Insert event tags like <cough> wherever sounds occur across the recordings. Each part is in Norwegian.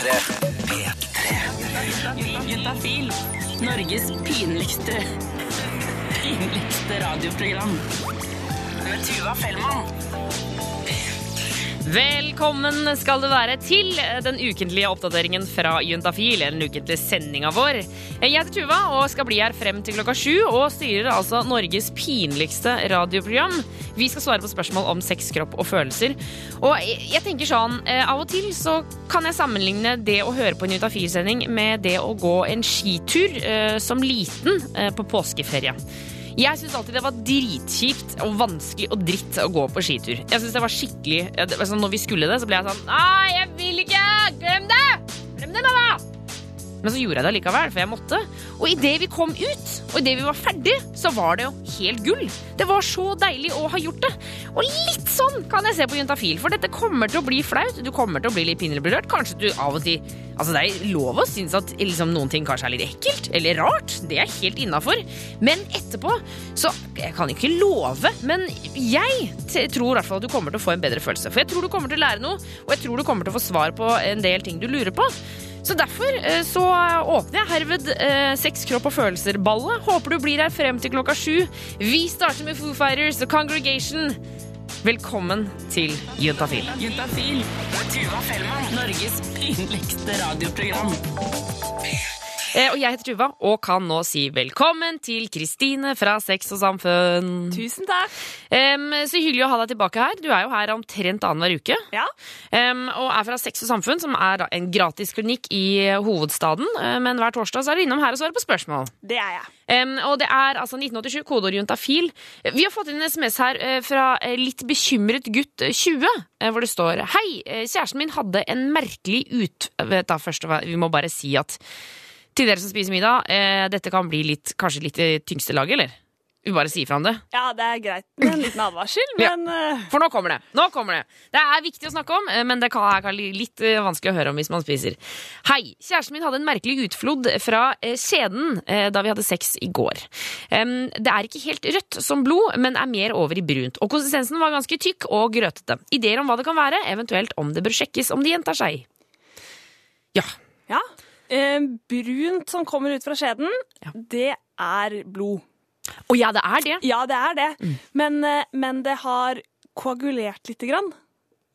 P3. P3. Juntafil. Norges pinligste pinligste radioprogram. Med Tuva Fellmann. Velkommen skal du være til den ukentlige oppdateringen fra Juntafil, den ukentlige sendinga vår. Jeg heter Tuva og skal bli her frem til klokka sju og styrer altså Norges pinligste radioprogram. Vi skal svare på spørsmål om sex, kropp og følelser. Og jeg tenker sånn, eh, av og til så kan jeg sammenligne det å høre på en Juntafil-sending med det å gå en skitur eh, som liten eh, på påskeferie. Jeg syns alltid det var dritkjipt og vanskelig og dritt å gå på skitur. Jeg synes det var skikkelig sånn, Når vi skulle det, så ble jeg sånn Nei, jeg vil ikke! Glem det! Glem det, mamma! Men så gjorde jeg det allikevel, for jeg måtte. Og idet vi kom ut, og idet vi var ferdig, så var det jo helt gull. Det var så deilig å ha gjort det. Og litt sånn kan jeg se på Juntafil, for dette kommer til å bli flaut. Du kommer til å bli litt pinlig berørt. Kanskje du av og til Altså, det er lov å synes at liksom, noen ting kanskje er litt ekkelt eller rart. Det er helt innafor. Men etterpå så Jeg kan ikke love, men jeg tror i hvert fall at du kommer til å få en bedre følelse. For jeg tror du kommer til å lære noe, og jeg tror du kommer til å få svar på en del ting du lurer på. Så derfor eh, så åpner jeg herved eh, Sex, kropp og følelser-ballet. Håper du blir her frem til klokka sju. Vi starter med Foo Fighters og Congregation. Velkommen til Juntafil. Juntafil. Tuva Fellmann. Norges pinligste radioprogram. Eh, og jeg heter Tuva og kan nå si velkommen til Kristine fra Sex og Samfunn. Tusen takk. Um, så hyggelig å ha deg tilbake her. Du er jo her omtrent annenhver uke. Ja. Um, og er fra Sex og Samfunn, som er en gratis klinikk i hovedstaden. Eh, Men hver torsdag så er du innom her og svarer på spørsmål. Det er jeg. Um, og det er altså 1987, kodeord juntafil. Vi har fått inn en SMS her eh, fra eh, litt bekymret gutt eh, 20, eh, hvor det står Hei, eh, kjæresten min hadde en merkelig ut... Vet da, først, Vi må bare si at til dere som spiser middag, eh, dette kan bli litt, kanskje litt i tyngste laget, eller? Vi bare sier fra om det. Ja, det er greit med en liten advarsel, <laughs> men ja. For nå kommer det. Nå kommer Det Det er viktig å snakke om, eh, men det kan er litt eh, vanskelig å høre om hvis man spiser. Hei. Kjæresten min hadde en merkelig utflod fra eh, skjeden eh, da vi hadde sex i går. Det er ikke helt rødt som blod, men er mer over i brunt. Og konsistensen var ganske tykk og grøtete. Ideer om hva det kan være, eventuelt om det bør sjekkes om det gjentar seg. Ja. ja. Eh, brunt som kommer ut fra skjeden, Ja. det er blod. Å ja, det er det. Ja, det er det. Mm. Men, eh, men det har koagulert lite grann.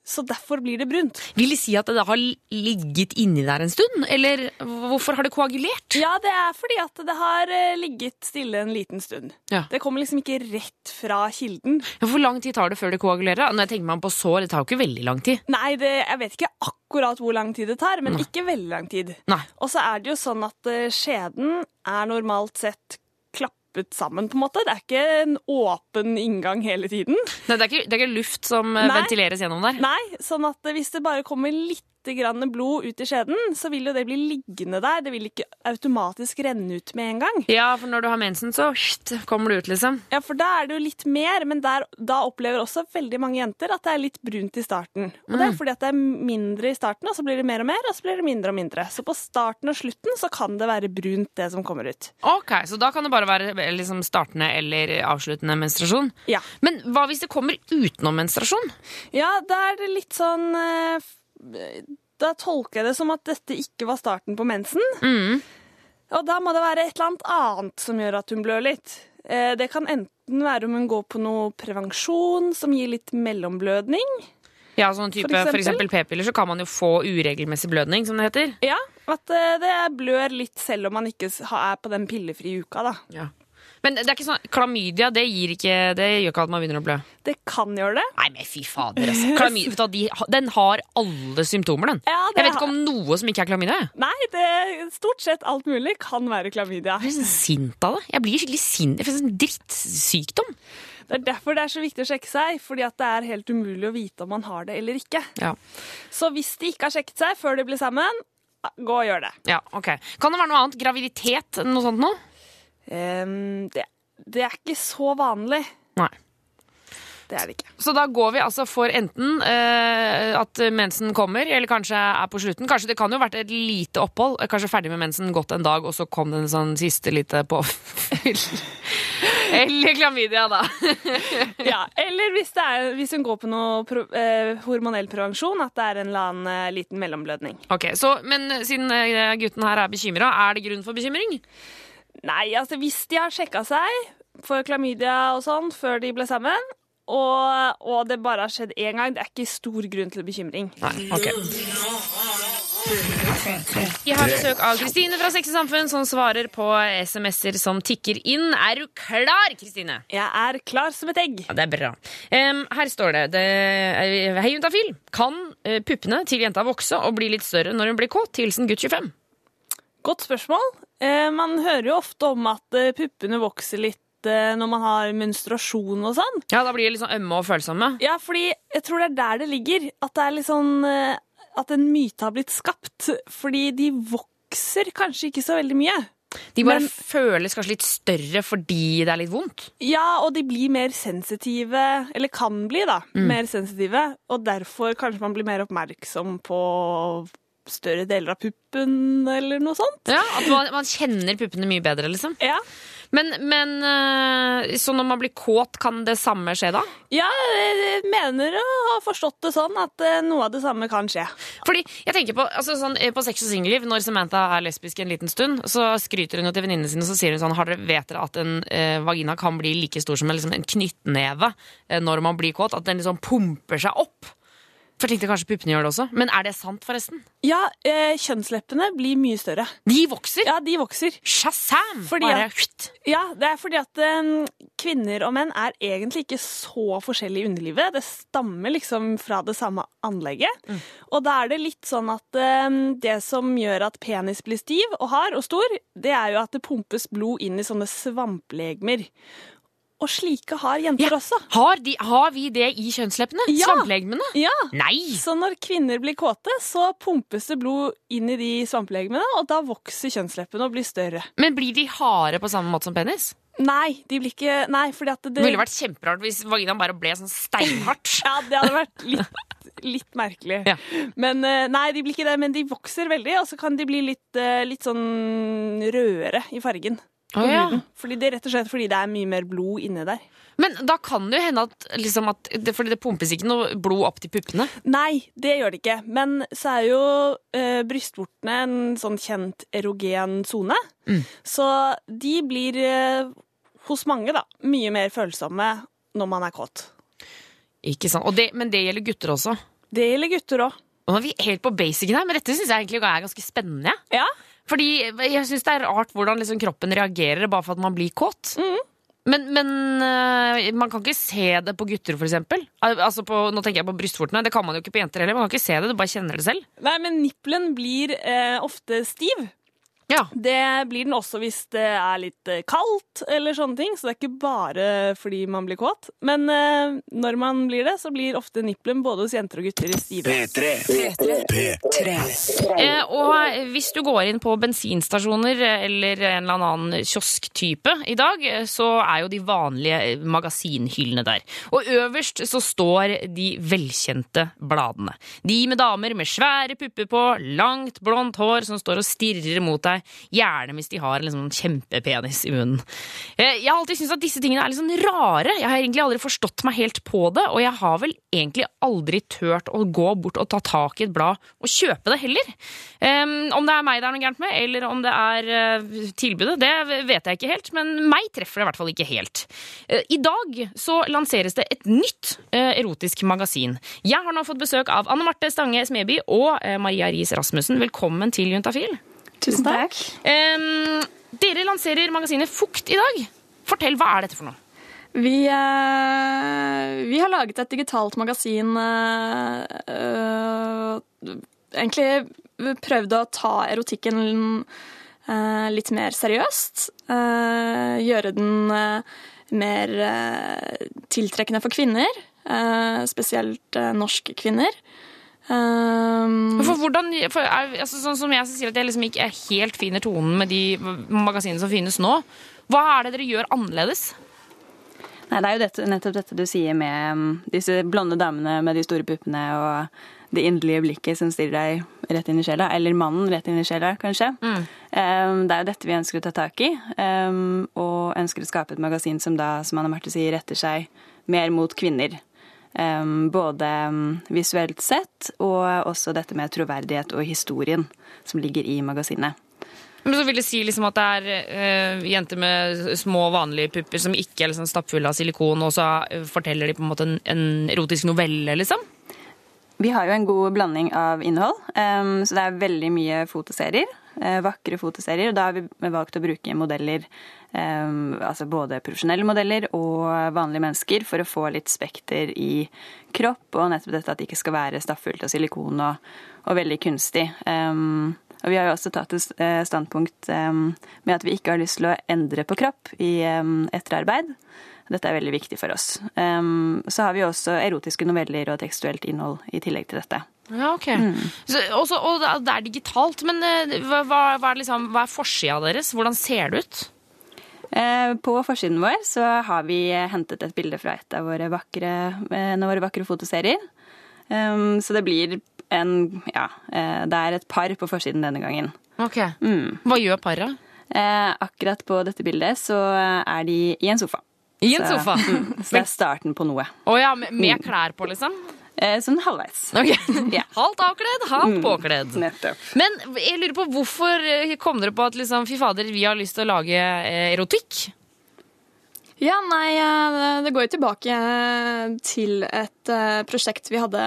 Så derfor blir det brunt. Vil det si at det har ligget inni der en stund? Eller hvorfor har det koagulert? Ja, det er fordi at det har eh, ligget stille en liten stund. Ja. Det kommer liksom ikke rett fra kilden. Ja, Hvor lang tid tar det før det koagulerer? Når jeg tenker meg om på sår, det tar jo ikke veldig lang tid. Nei, det, jeg vet ikke akkurat hvor lang tid det tar, men ikke veldig lang tid. Nei. Og så er det jo sånn at eh, skjeden er normalt sett klappet sammen, på en måte. Det er ikke en åpen inngang hele tiden. Nei, det, er ikke, det er ikke luft som eh, Nei. ventileres gjennom der. Nei, sånn at hvis det bare kommer litt grann blod ut i skjeden, så vil jo det bli liggende der. Det vil ikke automatisk renne ut med en gang. Ja, for når du har mensen, så kommer det ut, liksom. Ja, for da er det jo litt mer, men der, da opplever også veldig mange jenter at det er litt brunt i starten. Og det er fordi at det er mindre i starten, og så blir det mer og mer, og så blir det mindre og mindre. Så på starten og slutten så kan det være brunt, det som kommer ut. Ok, Så da kan det bare være eh, liksom, startende eller avsluttende menstruasjon. Ja. Men hva hvis det kommer utenom menstruasjon? Ja, da er det litt sånn eh, Da tolker jeg det som at dette ikke var starten på mensen. Mm. Og da må det være et eller annet annet som gjør at hun blør litt. Eh, Det kan enten være om hun går på noe prevensjon som gir litt mellomblødning. Ja, sånn type, For eksempel p-piller, så kan man jo få uregelmessig blødning, som det heter. Ja, at eh, det blør litt selv om man ikke er på den pillefrie uka, da. Ja. Men det er ikke sånn, klamydia det gir ikke, det gjør ikke at man begynner å blø. Det kan gjøre det. Nei, men fy fader, altså. Klamydia, de, den har alle symptomer, den. Ja, det Jeg vet ikke om noe som ikke er klamydia. Nei, det, stort sett alt mulig kan være klamydia. Jeg blir sånn sint av det. Jeg blir skikkelig sint. Jeg får en drittsykdom. Det er derfor det er så viktig å sjekke seg, fordi at det er helt umulig å vite om man har det eller ikke. Ja. Så hvis de ikke har sjekket seg før de blir sammen, gå og gjør det. ja, ok. Kan det være noe annet? Graviditet? Noe sånt noe? Ehm, det. Det er ikke så vanlig. Nei. det er det ikke. Så da går vi altså for enten uh, at mensen kommer, eller kanskje er på slutten. Kanskje Det kan jo ha vært et lite opphold. Kanskje ferdig med mensen, gått en dag, og så kom det en sånn siste lite påfyll. eller klamydia, da. <laughs> Ja, eller hvis, det er, hvis hun går på noe pro, uh, hormonell prevensjon, at det er en eller annen uh, liten mellomblødning. Ok, så, Men siden eh, gutten her er bekymra, er det grunn for bekymring? Nei, altså hvis de har sjekka seg for klamydia og sånn før de ble sammen, og, og det bare har skjedd én gang, det er ikke stor grunn til bekymring. Nei, ok. Vi har besøk av Kristine fra Sex og Samfunn, som svarer på SMS-er som tikker inn. Er du klar, Kristine? Jeg er klar som et egg. Ja, Det er bra. Um, her står det, det er- Hei, juntafil. Kan eh, puppene til jenta vokse og bli litt større når hun blir kåt? Hilsen gutt 25. Godt spørsmål. Eh, man hører jo ofte om at eh, puppene vokser litt eh, når man har menstruasjon og sånn. Ja, da blir de litt sånn ømme og følsomme. Ja, fordi jeg tror det er der det ligger. At det er litt sånn At en myte har blitt skapt. Fordi de vokser kanskje ikke så veldig mye. De bare Men- føles kanskje litt større fordi det er litt vondt. Ja, og de blir mer sensitive, eller kan bli, da, mer sensitive. Og derfor kanskje man blir mer oppmerksom på større deler av puppen, eller noe sånt. Ja, At man, man kjenner puppene mye bedre, liksom. Ja, Men, men eh, Så når man blir kåt, kan det samme skje da? ja jeg mener å ha forstått det sånn at eh, noe av det samme kan skje. Fordi jeg tenker På altså sånn, eh, på Sex og singelliv, når Samantha er lesbisk en liten stund, så skryter hun jo til venninnene sine og så sier hun sånn Har dere vet dere at en eh, vagina kan bli like stor som en, liksom, en knyttneve eh, når man blir kåt? At den liksom pumper seg opp? For jeg tenkte kanskje puppene gjør det også. Men er det sant, forresten? Ja, eh, kjønnsleppene blir mye større. De vokser! Ja, de vokser. Shazam! Fordi Bare, at- Ja, det er fordi at eh, kvinner og menn er egentlig ikke så forskjellige i underlivet. Det stammer liksom fra det samme anlegget. Og da er det litt sånn at eh, det som gjør at penis blir stiv og hard og stor, det er jo at det pumpes blod inn i sånne svamplegemer. Og slike har jenter Ja. også. Har, de, har vi det i kjønnsleppene? Ja. Svamplegemene? Ja. Nei! Så når kvinner blir kåte, så pumpes det blod inn i de svamplegemene, og da vokser kjønnsleppene og blir større. Men blir de harde på samme måte som penis? Nei, de blir ikke Nei, fordi at det Det ville vært kjemperart hvis vaginaen bare ble sånn steinhardt. <laughs> Ja, det hadde vært litt, litt merkelig. Ja. Men eh, nei, de blir ikke det, men de vokser veldig, og så kan de bli litt, eh, litt sånn rødere i fargen. På ja. Fordi det er rett og slett fordi det er mye mer blod inni der. Men da kan det jo hende at, liksom at det, Fordi det pumpes ikke noe blod opp til puppene. Nei, det gjør det ikke. Men så er jo eh, brystvortene en sånn kjent erogen sone. Mm. Så de blir eh, hos mange da, mye mer følsomme når man er kåt. Ikke sant? Og det, men det gjelder gutter også. Det gjelder gutter òg. Nå er vi helt på basicen her, men dette syns jeg egentlig er ganske spennende. Ja. Fordi jeg syns det er rart hvordan liksom kroppen reagerer bare for at man blir kåt. Men, men øh, man kan ikke se det på gutter, for eksempel. Altså på, nå tenker jeg på brystvortene. Det kan man jo ikke på jenter heller. Man kan ikke se det, du bare kjenner det selv. Nei, men nippelen blir eh, ofte stiv. Ja. Det blir den også hvis det er litt eh, kaldt eller sånne ting, så det er ikke bare fordi man blir kåt. Men eh, når man blir det, så blir ofte nippelen både hos jenter og gutter stive. P3. P3. Eh, og hvis du går inn på bensinstasjoner eller en eller annen kiosktype i dag, eh, så er jo de vanlige eh, magasinhyllene der. Og øverst så står de velkjente bladene. De med damer med svære pupper på, langt blondt hår som står og stirrer mot deg, gjerne hvis de har en liksom kjempepenis i munnen. Eh, Jeg har alltid syntes at disse tingene er litt sånn rare. Jeg har egentlig aldri forstått meg helt på det, og jeg har vel egentlig aldri turt å gå bort og ta tak i et blad og kjøpe det heller. Om det er meg det er noe gærent med, eller om det er eh, tilbudet, det vet jeg ikke helt, men meg treffer det i hvert fall ikke helt. Eh, I dag så lanseres det et nytt erotisk magasin. Jeg har nå fått besøk av Anne Marte Stange Smeby og Maria Riis Rasmussen. Velkommen til Juntafil. Tusen takk. Um, dere lanserer magasinet Fukt i dag. Fortell, hva er dette for noe? Vi, eh, vi har laget et digitalt magasin eh, eh, Egentlig prøvd å ta erotikken eh, litt mer seriøst. eh, gjøre den eh, mer tiltrekkende for kvinner. spesielt norske kvinner. Um, For hvordan, for, altså, sånn som jeg sier at jeg liksom ikke er helt finner tonen med de magasinene som finnes nå. Hva er det dere gjør annerledes? Nei, det er jo dette, nettopp dette du sier med um, disse blonde damene med de store puppene og det inderlige blikket som stirrer deg rett inn i sjela. Eller mannen rett inn i sjela, kanskje. Um, det er jo dette vi ønsker å ta tak i. Um, og ønsker å skape et magasin som da, som Anne Marte sier, retter seg mer mot kvinner. Både visuelt sett og også dette med troverdighet og historien som ligger i magasinet. Men så vil det si liksom at det er uh, jenter med små, vanlige pupper som ikke er liksom stappfulle av silikon, og så eh, forteller de på en måte en, en erotisk novelle, liksom? Vi har jo en god blanding av innhold, um, så det er veldig mye fotoserier. Eh, vakre fotoserier. Og da har vi valgt å bruke modeller, um, altså både profesjonelle modeller og vanlige mennesker, for å få litt spekter i kropp, og nettopp dette at det ikke skal være stappfullt av silikon og, og veldig kunstig. Um, og vi har jo også tatt et eh, standpunkt med at vi ikke har lyst til å endre på kropp i etterarbeid. Dette er veldig viktig for oss. Så har vi også erotiske noveller og tekstuelt innhold i tillegg til dette. Ja, ok. Så, også, og det er- digitalt, men eh, hva, hva, er, liksom, hva er forsida deres? Hvordan ser det ut? Eh, På forsiden vår så har vi hentet et bilde fra et av våre vakre, eh, en av våre vakre fotoserier. Um, Så det blir en Ja, eh, det er et par på forsiden denne gangen. Ok. Hva gjør paret? Eh, Akkurat på dette bildet så er de i en sofa. I en Så- sofa? Mm, Så det er starten på noe. Å ja, med, med klær på, liksom? Eh, Sånn halvveis. Okay. <laughs> Ja. Halvt avkledd, halvt påkledd. Nettopp. Men jeg lurer på hvorfor eh, kom dere på at liksom, fy fader, vi har lyst til å lage eh, erotikk? Ja, nei, det går jo tilbake til et prosjekt vi hadde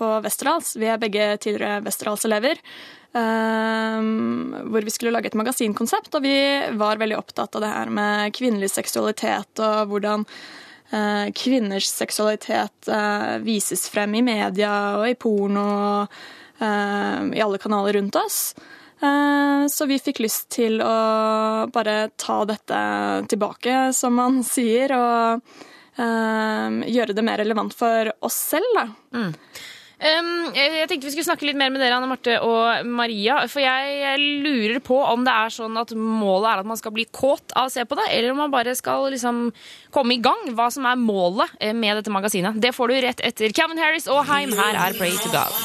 på Westerdals. Vi er begge tidligere Westerdals-elever. eh, Hvor vi skulle lage et magasinkonsept, og vi var veldig opptatt av det her med kvinnelig seksualitet og hvordan kvinners seksualitet eh, vises frem i media og i porno og eh, i alle kanaler rundt oss. Eh, Så vi fikk lyst til å bare ta dette tilbake, som man <laughs> sier, og eh, gjøre det mer relevant for oss selv, da. Um, jeg tenkte vi skulle snakke litt mer med dere, Anne Marte og Maria. For jeg lurer på om det er sånn at målet er at man skal bli kåt av å se på det, eller om man bare skal liksom komme i gang. Hva som er målet eh, med dette magasinet. Det får du rett etter Kevin Harris og Heim. Her er Pray to God.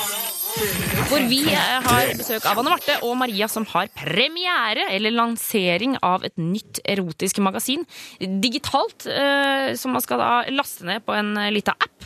Hvor vi eh, har besøk av Anne Marte og Maria, som har premiere, eller lansering, av et nytt erotisk magasin. Digitalt, eh, som man skal da laste ned på en lita app.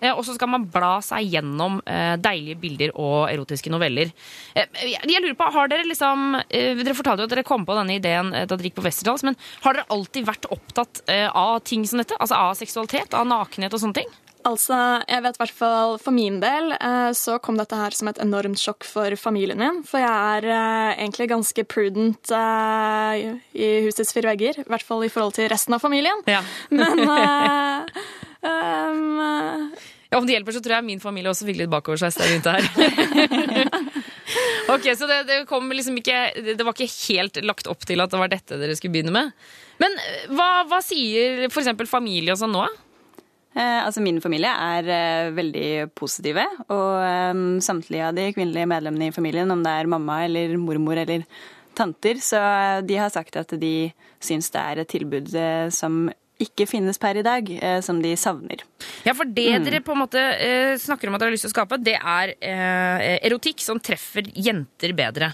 Eh, Og så skal man bla seg gjennom eh, deilige bilder og erotiske noveller. Eh, Jeg lurer på, har Dere liksom Dere fortalte jo at dere kom på denne ideen da dere gikk på Westerdals, men har dere alltid vært opptatt av ting som dette? Altså av seksualitet, av nakenhet og sånne ting? Altså, jeg vet hvert fall for min del så kom dette her som et enormt sjokk for familien min. For jeg er egentlig ganske prudent i husets fire vegger. I hvert fall i forhold til resten av familien. Ja. Men <laughs> um, eh, Ja, Om det hjelper, så tror jeg min familie også fikk litt bakoversveis der ute her. <laughs> ok, Så det, det kom liksom ikke Det det var ikke helt lagt opp til at det var dette dere skulle begynne med. Men eh, hva, hva sier f.eks. familie og sånn nå? Eh, altså Min familie er eh, veldig positive, og eh, samtlige av de kvinnelige medlemmene i familien, om det er mamma eller mormor eller tanter, så eh, de har sagt at de syns det er et tilbud eh, som ikke finnes per i dag, eh, som de savner. Ja, for det dere på en måte eh, snakker om at dere har lyst til å skape, det er eh, erotikk som treffer jenter bedre.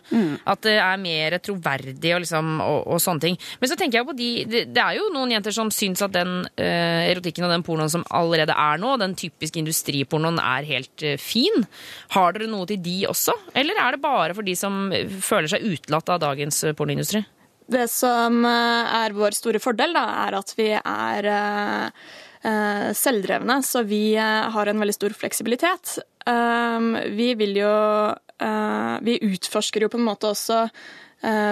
At det er mer troverdig og, liksom, og, og sånne ting. Men så tenker jeg på de Det, er jo noen jenter som syns at den erotikken og den pornoen som allerede er nå, den typiske industripornoen, er helt fin. Har dere noe til de også? Eller er det bare for de som føler seg utelatt av dagens pornoindustri? Det som eh, er vår store fordel, da, er at vi er eh, eh, selvdrevne, så vi har en veldig stor fleksibilitet. Um, vi vil jo Vi utforsker jo på en måte også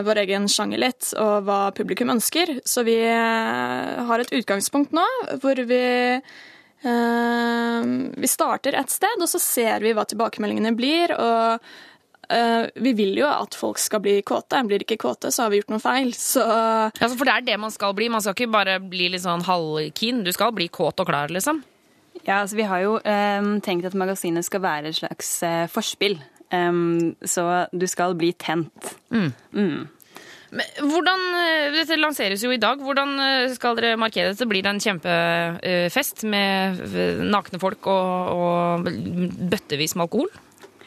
vår egen sjanger litt, og hva publikum ønsker. Så vi har et utgangspunkt nå hvor vi eh, Vi starter et sted, og så ser vi hva tilbakemeldingene blir. og vi vil jo at folk skal bli kåte. Blir de ikke kåte, så har vi gjort noe feil. Så Altså, for det er det man skal bli. Man skal ikke bare bli litt sånn halvkeen. Du skal bli kåt og klar, liksom. Ja, altså Vi har jo um, tenkt at magasinet skal være et slags uh, forspill. Um, så du skal bli tent. Mm. Men hvordan, eh, Dette lanseres jo i dag. Hvordan eh, skal dere markere dette? Blir det en kjempefest med eh, nakne folk og, og bøttevis med alkohol?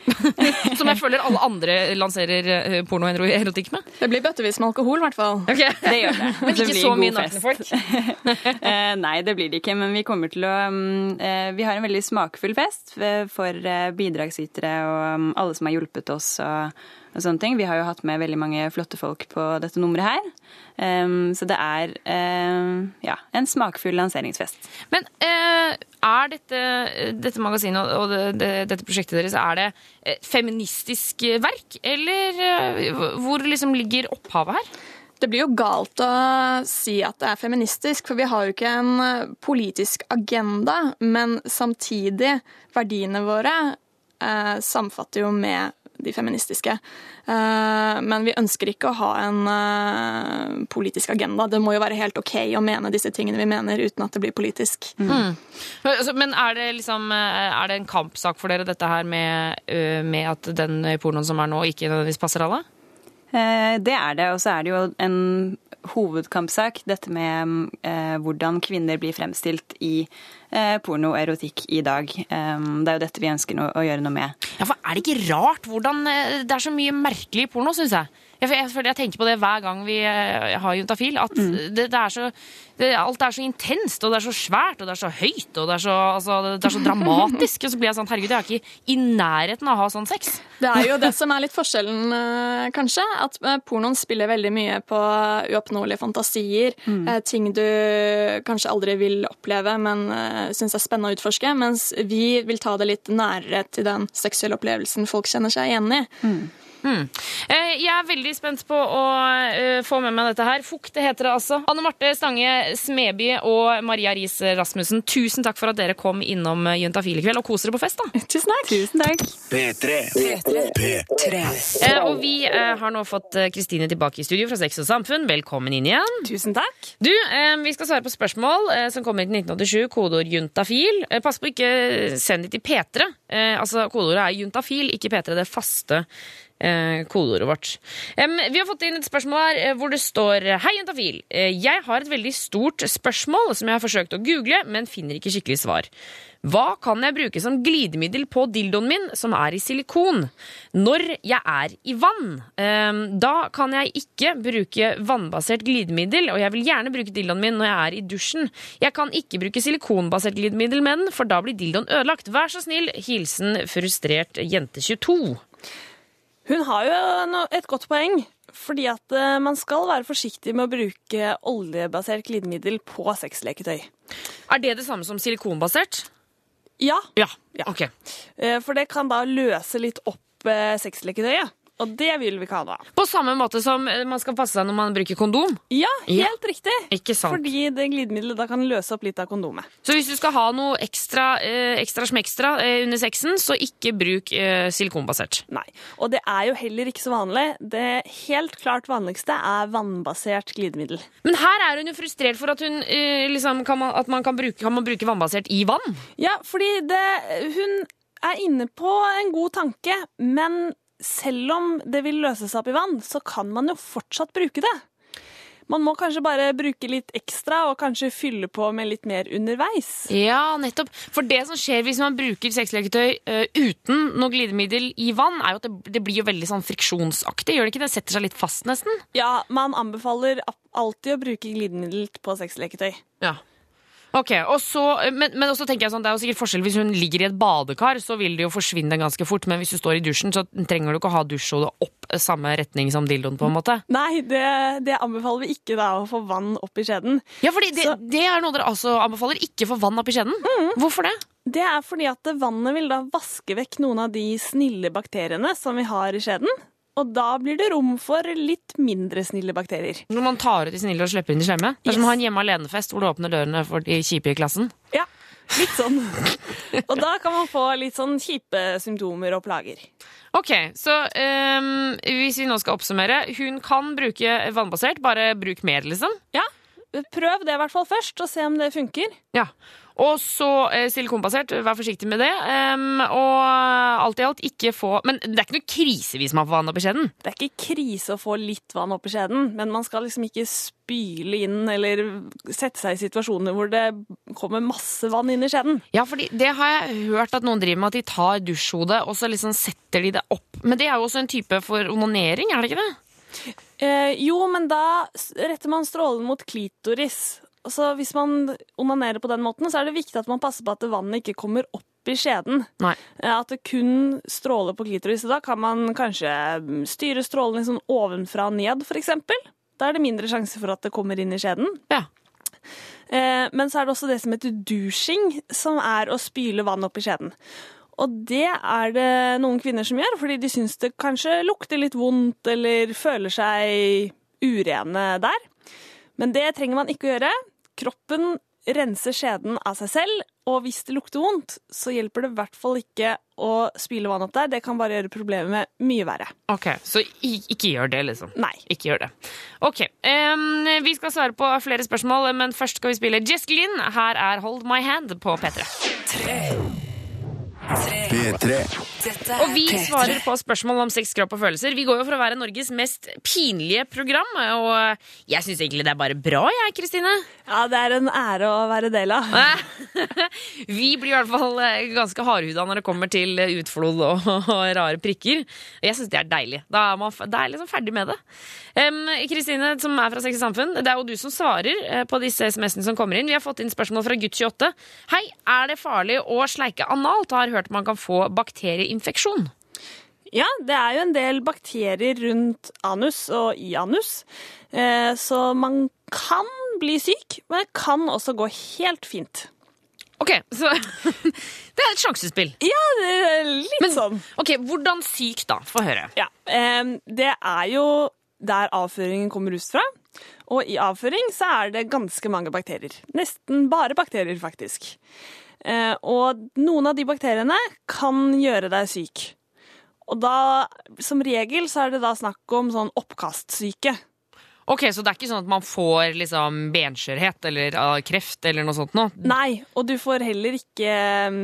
<laughs> Som jeg føler alle andre lanserer eh, porno og erotikk med. Det blir bøttevis med alkohol, i hvert fall. Det gjør det. <laughs> Men Det ikke så mye nakne folk. <laughs> Eh, nei, det blir det ikke, men vi kommer til å mm, eh, Vi har en veldig smakfull fest for bidragsytere og mm, alle som har hjulpet oss og, og sånne ting. Vi har jo hatt med veldig mange flotte folk på dette nummeret her. Um, så det er um, ja, en smakfull lanseringsfest. Men uh, er dette, dette magasinet og og det, det, dette prosjektet deres er det eh, feministisk verk, eller uh, hvor liksom ligger opphavet her? Det blir jo galt å si at det er feministisk, for vi har jo ikke en politisk agenda. Men samtidig, verdiene våre eh, samfatter jo med de feministiske. Eh, men vi ønsker ikke å ha en eh, politisk agenda. Det må jo være helt OK å mene disse tingene vi mener, uten at det blir politisk. Mm. Men er det liksom eh, Er det en kampsak for dere, dette her med, med at den pornoen som er nå, ikke nødvendigvis passer alle? Eh, Det er det, og så er det jo en hovedkampsak, dette med eh, hvordan kvinner blir fremstilt i eh, porno og erotikk i dag. Det er jo dette vi ønsker å gjøre noe med. Ja, for Er det ikke rart hvordan det er så mye merkelig porno, syns jeg? Jeg, jeg, jeg tenker på det hver gang vi eh, har juntafil. At det, det er så, det, alt er så intenst, og det er så svært, og det er så høyt, og det er så, altså, det er så dramatisk. Og så blir jeg sånn Herregud, jeg er ikke i nærheten av å ha sånn sex. Det er jo det som er litt forskjellen, eh, kanskje. At eh, pornoen spiller veldig mye på uoppnåelige fantasier. Mm. Ting du kanskje aldri vil oppleve, men syns er spennende å utforske. Mens vi vil ta det litt nærere til den seksuelle opplevelsen folk kjenner seg igjen i. Eh, Jeg er veldig spent på å eh, få med meg dette her. Fukt det heter det altså. Anne Marte Stange Smeby og Maria Riis Rasmussen, tusen takk for at dere kom innom eh, Juntafil i kveld, og kos dere på fest, da. <laughs> Tusen takk. Tusen takk. P3. P3. Eh, Og vi har nå fått Kristine tilbake i studio fra Sex og Samfunn. Velkommen inn igjen. Tusen takk. Du, Vi skal svare på spørsmål som kommer til 1987, kodeord juntafil. Pass på ikke send det til P3. Eh, altså, Kodeordet er juntafil, ikke P3. Det faste kodeordet vårt. Vi har fått inn et spørsmål her eh, hvor det står Hei, jentafil. Eh, jeg har et veldig stort spørsmål som jeg har forsøkt å google, men finner ikke skikkelig svar. Hva kan jeg bruke som glidemiddel på dildoen min som er i silikon, når jeg er i vann? Da kan jeg ikke bruke vannbasert glidemiddel, og jeg vil gjerne bruke dildoen min når jeg er i dusjen. Jeg kan ikke bruke silikonbasert glidemiddel med den, for da blir dildoen ødelagt. Vær så snill. Hilsen frustrert jente 22. Hun har jo et godt poeng. Fordi at eh, man skal være forsiktig med å bruke oljebasert glidemiddel på sexleketøy. Er det det samme som silikonbasert? Ja, Ja. Ja. Ok. eh, for det kan da løse litt opp eh, sexleketøyet. Og det vil vi ikke ha noe av. På samme måte som eh, man skal passe seg når man bruker kondom. Ja, Ja. helt riktig. Ikke sant? Fordi det glidemiddelet da kan løse opp litt av kondomet. Så hvis du skal ha noe ekstra, eh, ekstra smekstra eh, under sexen, så ikke bruk eh, silikonbasert. Nei. Og det er jo heller ikke så vanlig. Det helt klart vanligste er vannbasert glidemiddel. Men her er hun jo frustrert for at, hun, eh, liksom, kan, man, at man kan, bruke, kan man bruke vannbasert i vann. Ja, fordi det, hun er inne på en god tanke, men selv om det vil løse seg opp i vann, så kan man jo fortsatt bruke det. Man må kanskje bare bruke litt ekstra og kanskje fylle på med litt mer underveis. Ja, nettopp. For det som skjer hvis man bruker sexleketøy uh, uten noe glidemiddel i vann, er jo at det, det blir jo veldig sånn friksjonsaktig. Gjør det ikke det? Setter seg litt fast, nesten. Ja, man anbefaler alltid å bruke glidemiddel på sexleketøy. Ja. Ok, og så, men, men også tenker jeg sånn, Det er jo sikkert forskjell Hvis hun ligger i et badekar, så vil det jo forsvinne ganske fort. Men hvis du står i dusjen, så trenger du ikke å ha dusjhodet opp samme retning som dildoen. på en måte. Nei, det, det anbefaler vi ikke da, å få vann opp i skjeden. Ja, fordi det, det er noe dere altså anbefaler. Ikke få vann opp i skjeden. Hvorfor det? Det er fordi at vannet vil da vaske vekk noen av de snille bakteriene som vi har i skjeden. Og da blir det rom for litt mindre snille bakterier. Når man tar ut de snille og slipper inn de slemme. Det er som å ha en hjemme alene-fest hvor du åpner dørene for de kjipe i klassen. Ja, litt sånn. <laughs> Og da kan man få litt sånn kjipe symptomer og plager. Ok, så um, hvis vi nå skal oppsummere. Hun kan bruke vannbasert, bare bruk mer, liksom. Ja, prøv det i hvert fall først, og se om det funker. Ja. Og så eh, silikonbasert, vær forsiktig med det. Um, og alt i alt ikke få Men det er ikke noe krise hvis man får vann oppi skjeden. Det er ikke krise å få litt vann oppi skjeden, men man skal liksom ikke spyle inn eller sette seg i situasjoner hvor det kommer masse vann inn i skjeden. Ja, for det har jeg hørt at noen driver med, at de tar dusjhodet og så liksom setter de det opp. Men det er jo også en type for onanering, er det ikke det? Eh, jo, men da retter man strålen mot klitoris. Så hvis man onanerer på den måten, så er det viktig at man passer på at vannet ikke kommer opp i skjeden. Nei. Eh, At det kun stråler på klitoris. Da kan man kanskje mm, styre strålen litt sånn ovenfra og ned, eksempel. Da er det mindre sjanse for at det kommer inn i skjeden. Ja. Eh, Men så er det også det som heter douching, som er å spyle vann opp i skjeden. Og det er det noen kvinner som gjør, fordi de syns det kanskje lukter litt vondt eller føler seg urene der. Men det trenger man ikke å gjøre. Kroppen renser skjeden av seg selv, og hvis det lukter vondt, så hjelper det i hvert fall ikke å spyle vann opp der. Det kan bare gjøre problemet mye verre. Ok, Så ikke gjør det, liksom. Nei. Ikke gjør det. Ok, Um, Vi skal svare på flere spørsmål, men først skal vi spille Jess Glynn. Her er Hold My Hand på P3. P3. Og vi er P3. svarer på spørsmål om sex, kropp og følelser. Vi går jo for å være Norges mest pinlige program, og jeg syns egentlig det er bare bra, jeg, Kristine. Ja, det er en ære å være del av. <laughs> Vi blir i hvert fall eh, ganske hardhuda når det kommer til utflod og, <laughs> og rare prikker. Og jeg syns det er deilig. Da er man da er liksom ferdig med det. Kristine, Kristine, som er fra Sex og Samfunn, det er jo du som svarer eh, på disse SMS-ene som kommer inn. Vi har fått inn spørsmål fra gutt28. Hei, er det farlig å sleike analt? Har hørt man kan få bakterieinfeksjon. Ja, det er jo en del bakterier rundt anus og i anus, eh, så man kan bli syk, men det kan også gå helt fint. Ok, så <laughs> Det er et sjansespill. Ja, litt Men- sånn. Ok, Hvordan syk, da? Få høre. Ja, det er jo der avføringen kommer ut fra. Og i avføring så er det ganske mange bakterier. Nesten bare bakterier, faktisk. Eh, og noen av de bakteriene kan gjøre deg syk. Og da, som regel, så er det da snakk om sånn oppkastsyke. Ok, Så det er ikke sånn at man får liksom benskjørhet eller uh, kreft eller noe sånt nå? Nei, og du får heller ikke um,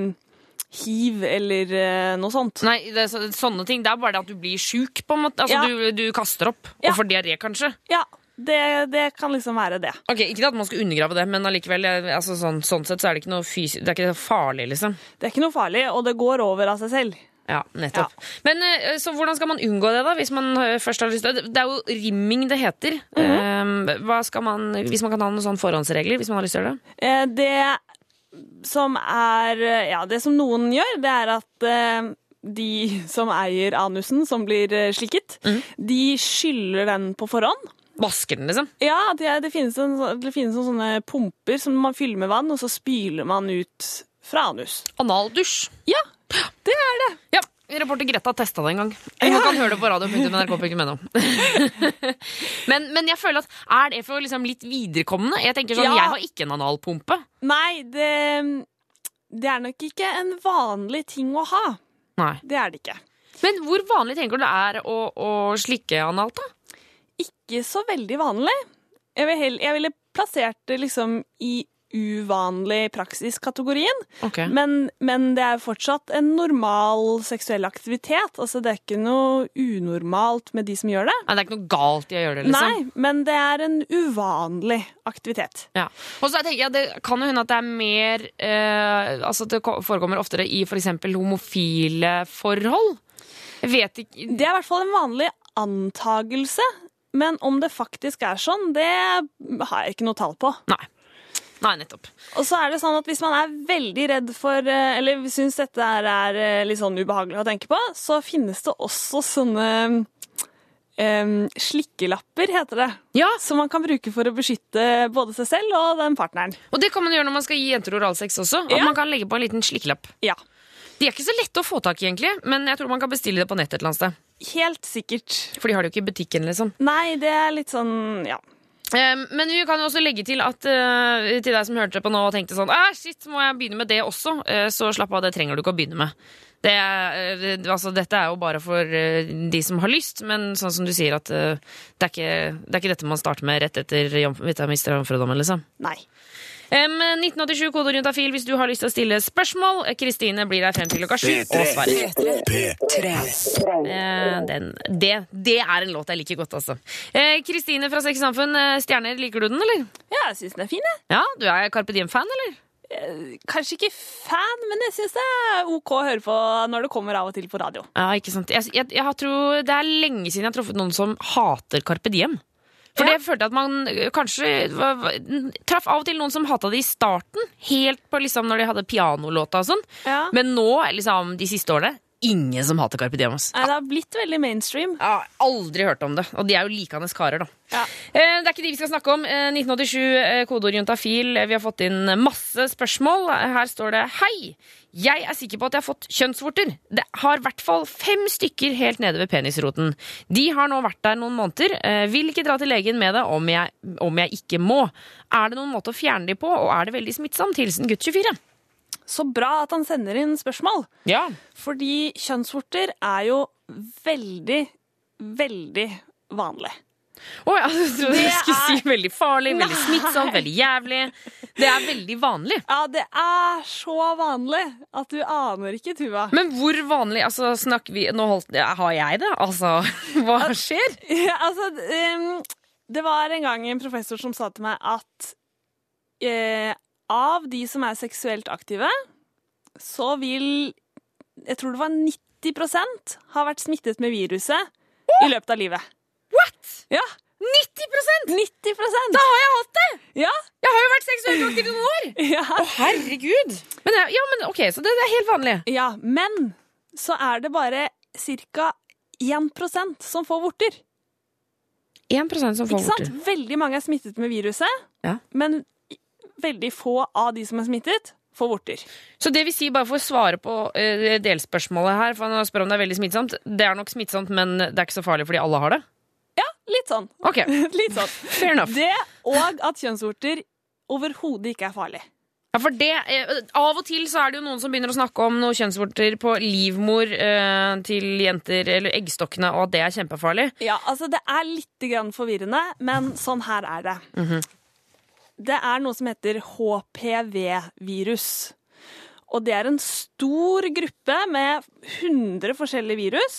hiv eller uh, noe sånt. Nei, det så, sånne ting. Det er bare det at du blir sjuk, på en måte. Altså, Ja. du, du kaster opp Ja. og får diaré, kanskje. Ja, det, det kan liksom være det. Ok, Ikke at man skal undergrave det, men allikevel, altså, sånn, sånn sett så er det ikke noe fysi det er ikke farlig, liksom. Det er ikke noe farlig, og det går over av seg selv. Ja, nettopp. Men eh, så hvordan skal man unngå det, da? Hvis man eh, først har lyst til det? Er jo rimming det heter. Eh, hva skal man, Hvis man kan ha noen sånne forhåndsregler, hvis man har lyst til å gjøre det? Det som er Ja, det som noen gjør, det er at de som eier anusen, som blir slikket, de skyller den på forhånd. Vasker den, liksom? Ja, det, det, finnes en, det finnes noen sånne pumper som man fyller med vann, og så spyler man ut fra anus. Analdusj. Ja, det er det. Ja, reporter Greta testa det en gang. Man kan høre det på radio.nrk.no. <laughs> men, men jeg føler at er det for liksom litt viderekommende? Jeg tenker sånn, Ja. jeg har ikke en analpumpe. Nei, det, det er nok ikke en vanlig ting å ha. Nei. Det er det ikke. Men hvor vanlig tenker du det er å, å slikke analt, da? Ikke så veldig vanlig. Jeg, vil hell- jeg ville plassert det liksom i uvanlig praksis-kategorien. Okay. Men, men det er fortsatt en normal seksuell aktivitet. Altså, det er ikke noe unormalt med de som gjør det. Nei, det er ikke noe galt i å gjøre det, liksom? Nei, men det er en uvanlig aktivitet. Ja. Og så tenker jeg Det kan jo hende at det er mer eh, Altså det forekommer oftere i f.eks. homofile forhold. Jeg vet ikke Det er i hvert fall en vanlig antagelse. Men om det faktisk er sånn, det har jeg ikke noe tall på. Nei. Nei, nettopp. Og så er det sånn at hvis man er veldig redd for eh, Eller syns dette er, eh, litt sånn ubehagelig å tenke på, så finnes det også sånne um, slikkelapper, heter det. Ja, Som man kan bruke for å beskytte både seg selv og den partneren. Og det kan man gjøre når man skal gi jenter oralsex også. At Ja. man kan legge på en liten slikkelapp. Ja. De er ikke så lette å få tak i, egentlig, men jeg tror man kan bestille det på nett et eller annet sted. Helt sikkert. For de har det jo ikke i butikken, liksom. Nei, det er litt sånn Ja. Men vi kan jo også legge til at eh, til deg som hørte på nå og tenkte sånn ah, shit, må jeg begynne med det også? Eh, Så slapp av, det trenger du ikke å begynne med. Det er, eh, altså, dette er jo bare for eh, de som har lyst, men sånn som du sier at eh, det, er ikke, det er ikke dette man starter med rett etter hvis jeg mister jomfrudommen, liksom. Nei. Em, 1987 kode rundt afil hvis du har lyst til å stille spørsmål. Kristine blir der frem til klokka sju og svarer. Eh, den, det, det er en låt jeg liker godt, altså. Eh, Kristine fra Sex Samfunn, Stjerner, liker du den, eller? Ja, jeg syns den er fin, jeg. Ja, du er Carpe Diem-fan, eller? Kanskje ikke fan, men jeg syns det er OK å høre på når det kommer av og til på radio. Ja, ikke sant. Jeg, jeg, jeg tror Det er lenge siden jeg har truffet noen som hater Carpe Diem. For Ja. det følte jeg at man kanskje var- var- traff av og til noen som hata det i starten. Helt på liksom når de hadde pianolåta og sånn. Ja. Men nå, liksom de siste årene, ingen som hater Carpe Diem. Nei, det har blitt veldig mainstream. Jeg har aldri hørt om det. Og de er jo likende karer, da. Ja. Eh, Det er ikke de vi skal snakke om. Eh, 1987, eh, kodeord juntafil. Eh, Vi har fått inn masse spørsmål. Her står det Hei! Jeg er sikker på at jeg har fått kjønnsvorter. Det har i hvert fall fem stykker helt nede ved penisroten. De har nå vært der noen måneder. Eh, Vil ikke dra til legen med det om jeg, om jeg ikke må. Er det noen måte å fjerne de på, og er det veldig smittsomt? Hilsen gutt 24. Så bra at han sender inn spørsmål. Ja. Fordi kjønnsvorter er jo veldig, veldig vanlig. Å ja, <laughs> jeg trodde du skulle er- si veldig farlig, veldig Nei. smittsomt, veldig jævlig. Det er veldig vanlig. Ja, det er så vanlig at du aner ikke, Tuva. Men hvor vanlig altså, snakker vi Nå holdt, har jeg det? Altså, <laughs> hva skjer? <laughs> Ja, altså, det var en gang en professor som sa til meg at eh, av de som er seksuelt aktive, så vil Jeg tror det var 90% ha vært smittet med viruset i løpet av livet. What? Ja, 90% 90% Da har jeg hatt det! Ja, Jeg har jo vært seksuelt aktiv i noen år! <laughs> ja. Å, herregud! Men, ja, men ok, Så det, det er helt vanlig. ja, men så er det bare ca. 1% som får vorter. 1% som får vorter. Ikke sant? Veldig mange er smittet med viruset, Ja. men veldig få av de som er smittet, får vorter. Så det vil si, bare for å svare på eh, delspørsmålet her, for han spør om det er veldig smittsomt. Det er nok smittsomt, men det er ikke så farlig fordi alle har det? Ja, litt sånn. Ok, <laughs> Litt sånn. fair enough. Det og at kjønnsvorter overhodet ikke er farlig. Ja, for det, eh, Av og til så er det jo noen som begynner å snakke om noen kjønnsvorter på livmor eh, til jenter, eller eggstokkene, og at det er kjempefarlig. Ja, altså Det er litt grann forvirrende, men sånn her er det. Det er noe som heter HPV-virus. Og det er en stor gruppe med 100 forskjellige virus.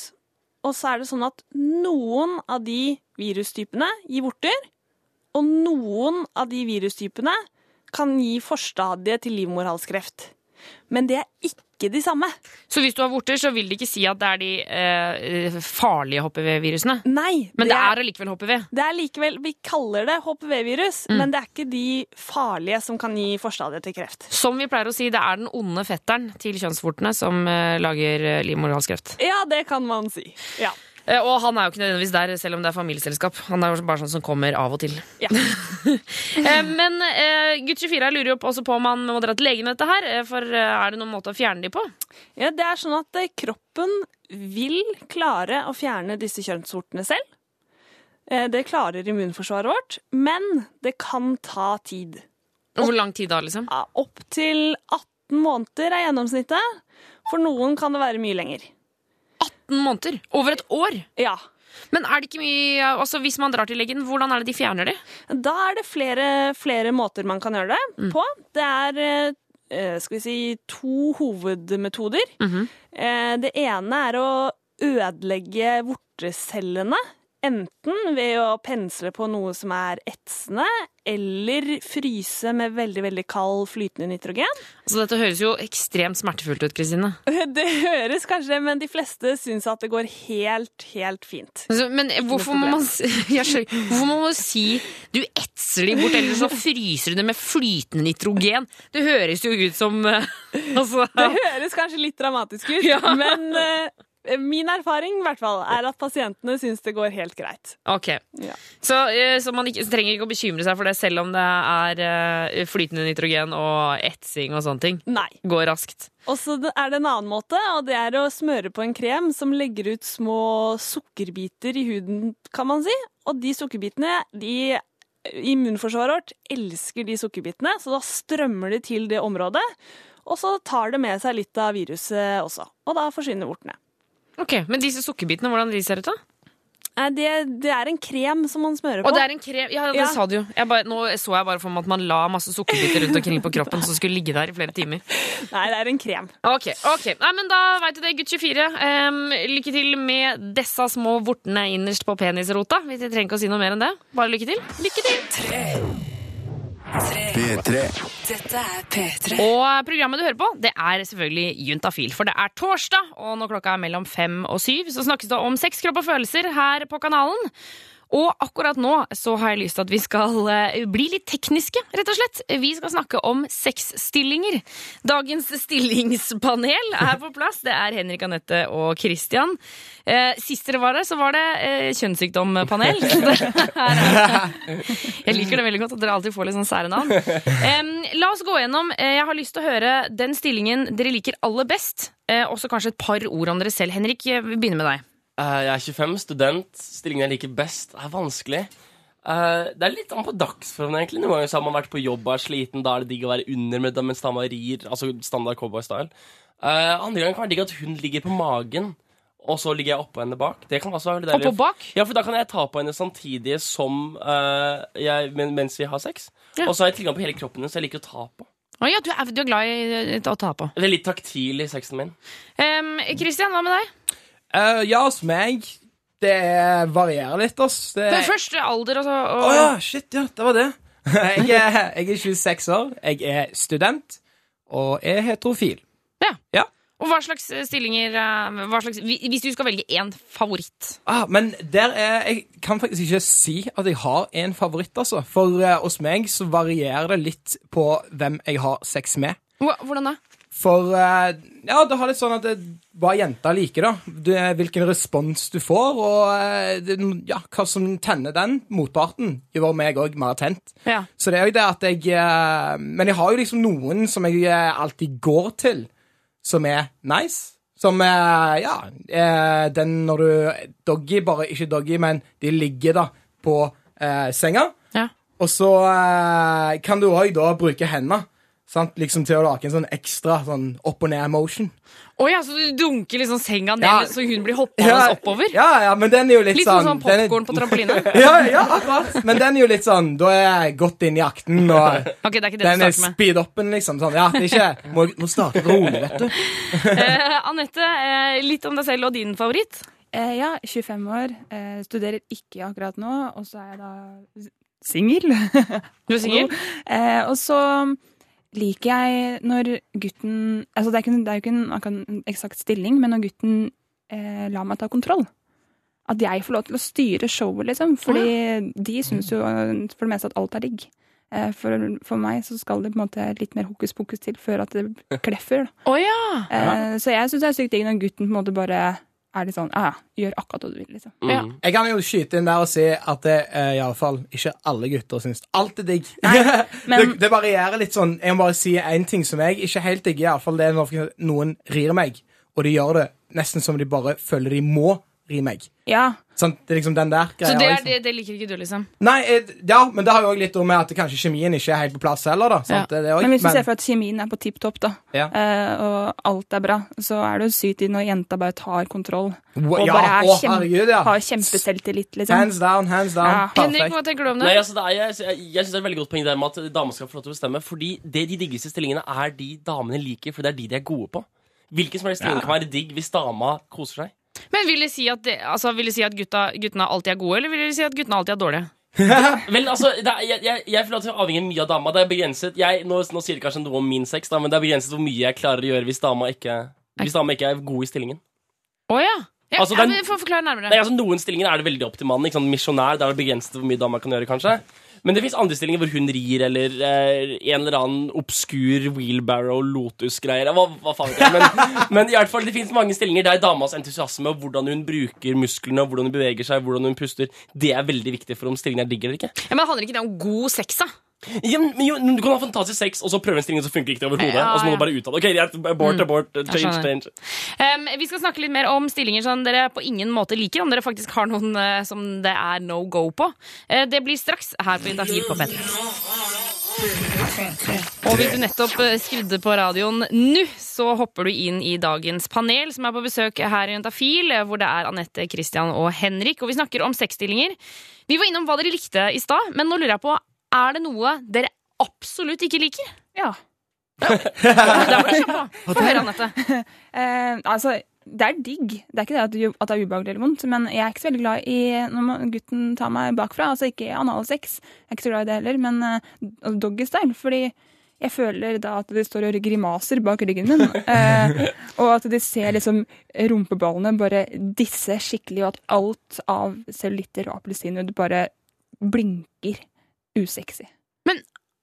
Og så er det sånn at noen av de virustypene gir vorter, og noen av de virustypene kan gi forstadiet til livmorhalskreft. Men det er ikke de samme. Så hvis du har vorter, så vil det ikke si at det er de eh, farlige HPV-virusene? Nei, Men det er allikevel HPV? Det er likevel, Vi kaller det HPV-virus, men det er ikke de farlige som kan gi forstadiet til kreft. Som vi pleier å si, det er den onde fetteren til kjønnsvortene som eh, lager eh, livmorhalskreft. Ja, det kan man si. Ja. Eh, og han er jo ikke nødvendigvis der, selv om det er familieselskap. Han er jo bare sånn som kommer av og til. Ja. <laughs> Eh, men eh, gutt 24 her lurer jo også på om han må dra til legen med dette her. For er det noen måte å fjerne de på? ja, Det er sånn at kroppen vil klare å fjerne disse kjønnsvortene selv. Det klarer immunforsvaret vårt, men det kan ta tid. Og hvor lang tid da, liksom? Opptil 18 måneder er gjennomsnittet. For noen kan det være mye lenger. 18 måneder? Over et år? Ja. Men er det ikke mye Altså, hvis man drar til legen, hvordan er det de fjerner de? Da er det flere, flere måter man kan gjøre det på. Det er eh, skal vi si, to hovedmetoder. Eh, Det ene er å ødelegge vortecellene. Enten ved å pensle på noe som er etsende, eller fryse med veldig veldig kald flytende nitrogen. Altså, Dette høres jo ekstremt smertefullt ut, Kristine. <laughs> Det høres kanskje, men de fleste syns at det går helt, helt fint. Altså, Men hvorfor må, man, skjønner, <laughs> hvorfor må man si du etser de bort, eller så <laughs> fryser du det med flytende nitrogen? Det høres jo ut som eh, altså, Det høres kanskje litt dramatisk ut, Ja. men eh, min erfaring i hvert fall er at pasientene syns det går helt greit. Ok, Ja. Så, eh, så man ikke, trenger ikke å bekymre seg for det, selv om det er eh, flytende nitrogen og etsing og sånne ting? Nei. Går raskt. Og så er det en annen måte, og det er å smøre på en krem som legger ut små sukkerbiter i huden, kan man si. Og de sukkerbitene, de Immunforsvaret vårt elsker de sukkerbitene, så da strømmer de til det området. Og så tar det med seg litt av viruset også. Og da forsvinner vortene. Ok, Men disse sukkerbitene, hvordan de ser ut, da? Eh, Det, det er en krem som man smører på. Og det er en krem Ja, det Ja. sa du jo. Jeg bare, nå så jeg bare for meg at man la masse sukkerbiter rundt omkring på kroppen som skulle ligge der i flere timer. <laughs> Nei, det er en krem. Ok, ok. Nei, men Da veit du det, gutt 24. Em, lykke til med disse små vortene innerst på penisrota. Vi trenger ikke å si noe mer enn det. Bare lykke til. Lykke til! P3. Dette er P3. Og programmet du hører på, det er selvfølgelig Juntafil. For det er torsdag, og når klokka er mellom fem og syv, så snakkes det om sex, kropp og følelser her på kanalen. Og akkurat nå så har jeg lyst til at vi skal eh, bli litt tekniske, rett og slett. Vi skal snakke om sexstillinger. Dagens stillingspanel er på plass. Det er Henrik, Anette og Christian. Eh, sist dere var der, så var det eh, kjønnssykdompanel. Jeg liker det veldig godt at dere alltid får litt sånn sære navn. La oss gå gjennom. Jeg har lyst til å høre den stillingen dere liker aller best. Også kanskje et par ord om dere selv. Henrik, vi begynner med deg. Eh, jeg er 25, student. Stillingen jeg liker best, er vanskelig. Eh, det er litt an på dagsformen, egentlig. Noen ganger har man vært på jobb og er sliten. Da er det digg å være under med- mens dama rir. Altså standard cowboy-style. Eh, andre ganger kan det være digg at hun ligger på magen, og så ligger jeg oppå henne bak. Det kan også være veldig deilig. Oppå bak? Ja, for da kan jeg ta på henne samtidig som uh, jeg, mens vi har sex. Ja. Og så har jeg tilgang på hele kroppen hennes, så jeg liker å ta på. Oh, ja, du er, du er glad i å ta på. Det er litt taktil i sexen min. Em, Christian, hva med deg? Eh, ja, hos meg Det varierer litt, ass. Det... Men først alder, altså. Å Og, ja, shit, ja, det var det. jeg, er, jeg er 26 år, jeg er student og er heterofil. ja. Ja. og hva slags stillinger eh, hva slags, Hvis du skal velge én favoritt Ah, men der er, jeg kan faktisk ikke si at jeg har en favoritt, altså. For uh, hos meg så varierer det litt på hvem jeg har sex med. Hvordan da? For eh, ja, det har litt sånn at det, hva jenta liker, da. Det, hvilken respons du får, og eh, det, ja, hva som tenner den motparten, gjør meg òg mer tent. Ja. Så det er jo det at jeg eh, Men jeg har jo liksom noen som jeg eh, alltid går til, som er nice. Som Ja, eh, den når du Doggy, bare ikke doggy, men de ligger da på eh, senga. Ja. Og så eh, kan du òg da bruke hendene. Sant? Liksom til å lage en sånn ekstra sånn opp og ned motion. Å ja, så du dunker liksom senga ned Ja. så hun blir hoppende oppover? Ja, ja, men den er jo litt, Litt sånn sånn som den er- på trampoline? <laughs> Ja, ja, akkurat. Men den er jo litt sånn Da er jeg godt inn i akten, og okay, det er ikke det den du er speed-upen, liksom. Sånn, ja, det er ikke <laughs> Må, må starte rolig, vet du. <laughs> Eh, Anette, eh, litt om deg selv og din favoritt. Eh, ja, 25 år. Eh, studerer ikke akkurat nå, og så er jeg da singel. Du er singel? eh, og så liker jeg når gutten Altså det er, ikke, det er jo ikke en, en eksakt stilling, men når gutten eh, lar meg ta kontroll. At jeg får lov til å styre showet, liksom. Fordi de syns jo for det meste at alt er digg. Eh, for, for meg så skal det på en måte litt mer hokus pokus til før at det <laughs> kleffer. Da. Å ja! Eh, så jeg syns det er sykt digg når gutten på en måte bare er det sånn Ja, ja, gjør akkurat hva du vil, liksom. Mm. Ja. Jeg kan jo skyte inn der og si at det er iallfall ikke alle gutter syns alt er digg. <laughs> men- det, det varierer litt sånn. Jeg må bare si én ting som jeg ikke helt digger, iallfall det er når noen rir meg, og de gjør det nesten som de bare føler de må ri meg. Ja, Sånn, det er liksom den der greia. Så det, er, liksom. det, det liker ikke du, liksom? Nei, ja, men det har jo også litt med at kanskje kjemien ikke er helt på plass heller, da. Sant? Det det også- Men hvis du ser for at kjemien er på tipp topp, da, Ja. uh, og alt er bra, så er det jo sykt i når jenta bare tar kontroll. Wow, Og ja, bare er å, kjem... herregud, ja. Har kjempeselvtillit, liksom. Hands down, hands down. Ja. Henrik, hva tenker du om Nei, altså, det er, jeg jeg, jeg synes det er et veldig godt poeng det med at damer skal få lov til å bestemme. Fordi det de diggeste stillingene er de damene liker, for det er de de er gode på. Hvilken som helst stilling kan være digg hvis dama koser seg. Men Vil det si at, det, altså, vil det si at gutta, guttene alltid er gode, eller vil det si at guttene alltid er dårlige? <laughs> Vel, altså, det er, jeg, jeg, jeg føler at det avhenger mye av dama. Det er begrenset jeg, nå, nå sier det kanskje noe om min sex, da, men det er begrenset hvor mye jeg klarer å gjøre hvis dama ikke, hvis dama ikke er god i stillingen. Å ja! ja, Altså, ja den- men Få forklare nærmere. Nei, altså, Noen stillinger er det veldig opp til mannen. Misjonær, der er det begrenset hvor mye dama kan gjøre, kanskje. Men det fins andre stillinger hvor hun rir, eller eh, en eller annen obskur wheelbarrow lotus-greier. Hva, hva faen vet jeg. Men, <laughs> men i hvert fall, det fins mange stillinger der damas entusiasme og hvordan hun bruker musklene, hvordan hun beveger seg, hvordan hun puster, det er veldig viktig for om stillingen er digg eller ikke. Ja, men Handler ikke det om god sex, da? Ja, jo, Du kan ha fantastisk sex, og så prøve en stilling, som funker ikke det overhodet. Ja, og så må du bare ut av det. Ok, abort, abort, change, change. Um, vi skal snakke litt mer om stillinger som dere på ingen måte liker. Om dere faktisk har noen uh, som det er no go på. Uh, det blir straks her på Intervju på P3. Og hvis du nettopp eh, skrudde på radioen nå, så hopper du inn i dagens panel, som er på besøk her i Juntafil, hvor det er Anette, Christian og Henrik. Og vi snakker om sexstillinger. Vi var innom hva dere likte i stad, men nå lurer jeg på, er det noe dere absolutt ikke liker? Ja. Da må du kjappe. Få høre, Anette. <laughs> Eh, altså, det er digg. Det er ikke det at, det- at det er ubehagelig eller vondt, men jeg er ikke så veldig glad i når gutten tar meg bakfra. Altså ikke analsex. Jeg er ikke så glad i det heller, men uh, doggystyle. Fordi jeg føler da at de står og gjør grimaser bak ryggen min. Uh, <laughs> og at de ser liksom rumpeballene bare disse skikkelig, og at alt av cellulitter og appelsinhud bare blinker usexy. Men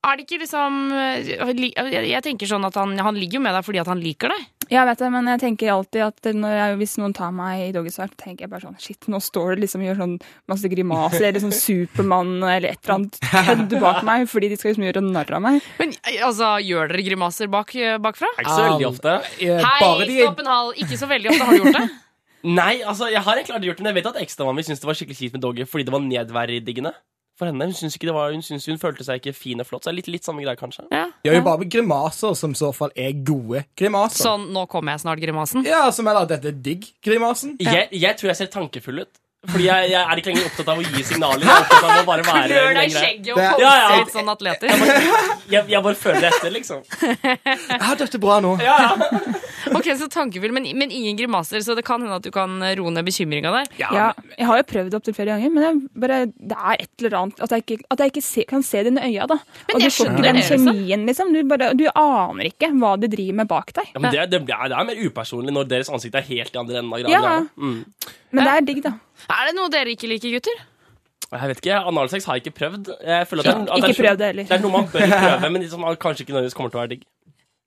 er det ikke liksom eh, Jeg tenker sånn at han, han ligger jo med deg fordi at han liker deg. Ja, vet det, men jeg tenker alltid at når jeg, hvis noen tar meg i doggystyle, tenker jeg bare sånn Shit, nå står det liksom og gjør sånn masse grimaser, eller sånn Supermann eller et eller annet kødd bak meg, fordi de skal liksom gjøre narr av meg. Men eh, altså, gjør dere grimaser bak, eh, bakfra? Ikke så veldig ofte. Eh, Hei, bare de- stopp en hal. Ikke så veldig ofte. Har du gjort det? <laughs> Nei, altså, jeg har egentlig aldri gjort det, men jeg vet at ekstramannen min syntes det var skikkelig kjipt med doggy fordi det var nedverdigende for henne. Hun syns, ikke var, hun, hun følte seg ikke fin og flott. Så det er litt, litt samme greie, kanskje. Ja. Gjør jo bare grimaser som i så fall er gode grimaser. Sånn 'nå kommer jeg snart'-grimasen? Ja, som er da dette digg-grimasen. Jeg, jeg tror jeg ser tankefull ut. Fordi jeg, jeg er ikke lenger opptatt av å gi signaler. Jeg er <laughs> opptatt av å bare være Klør deg i skjegget og Det- pose Ja, ja. litt sånn atleter. Jeg, jeg bare føler etter, liksom. Ja, dette er bra nå. <laughs> Ok, så tankefull, men, men ingen grimaser, så det kan hende at du kan roe ned bekymringa der. Ja, jeg har jo prøvd opptil flere ganger, men jeg bare, det er et eller annet At jeg ikke, at jeg ikke se, kan se det i øya, da. Men jeg skjønner den det, liksom. kjemien, liksom. Du, bare, du aner ikke hva de driver med bak deg. Ja, men det, det, det, er, det er mer upersonlig når deres ansikt er helt i andre enden av Ja. Mm. Men det er digg, da. Er det noe dere ikke liker, gutter? Jeg vet ikke, Analsex har jeg ikke prøvd. Jeg føler at det, er- at Ikke det, er, prøv det heller. det er noe man bør <laughs> prøve, men liksom, kanskje ikke nødvendigvis kommer til å være digg.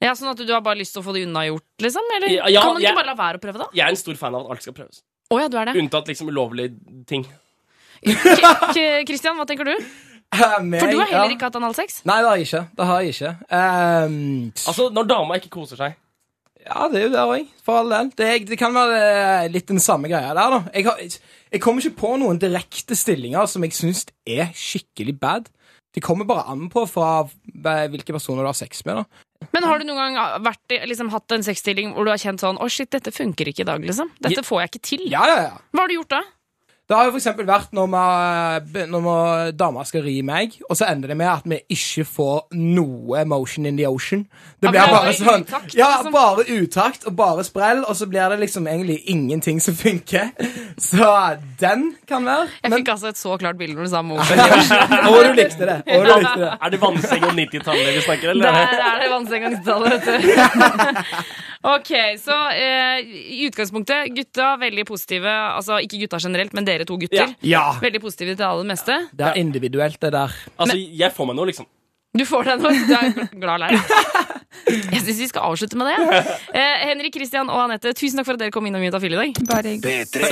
Ja, Sånn at du har bare lyst til å få det unnagjort, liksom? Eller Ja, ja, kan man ikke jeg- bare la være å prøve, da? Jeg er en stor fan av at alt skal prøves. Oh, ja, du er det. Unntatt liksom ulovlige ting. K- K- Christian, hva tenker du? <laughs> Eh, For du har heller ja. ikke hatt analsex? Nei, det har jeg ikke. Det har jeg ikke. Um, Altså, når dama ikke koser seg. ja, det er jo det òg, for all del. Det, det kan være eh, litt den samme greia der, da. Jeg, har, jeg kommer ikke på noen direkte stillinger som jeg syns er skikkelig bad. Det kommer bare an på fra hvilke personer du har sex med. da. Men har du noen gang vært, liksom, hatt en sexstilling hvor du har kjent sånn Å, shit, dette funker ikke i dag, liksom? Dette får jeg ikke til. Ja, ja, ja. Hva har du gjort da? Det har jo eksempel vært når, vi, når vi, dama skal ri meg, og så ender det med at vi ikke får noe motion in the ocean. Det blir bare bare sånn utakt, Ja, liksom. bare utakt og bare sprell, og så blir det liksom egentlig ingenting som funker. <laughs> Så den kan være. Jeg Men, fikk altså et så klart bilde når du sa motion. og <laughs> du likte det. Og du likte det. Er det vannseng og 90-tallet vi snakker, eller? Der er det vannseng og 90-tallet, vet du. <laughs> Ok, så eh, i utgangspunktet, gutta veldig positive. Altså ikke gutta generelt, men dere to gutter. Ja. Veldig positive til alle det meste. Det er individuelt, det der. Altså, jeg får meg noe, liksom. Du får deg noe. Du er glad lærer. Jeg syns vi skal avslutte med det. Eh, Henrik, Christian og Anette, tusen takk for at dere kom innom Juntafil i dag. Bare P3.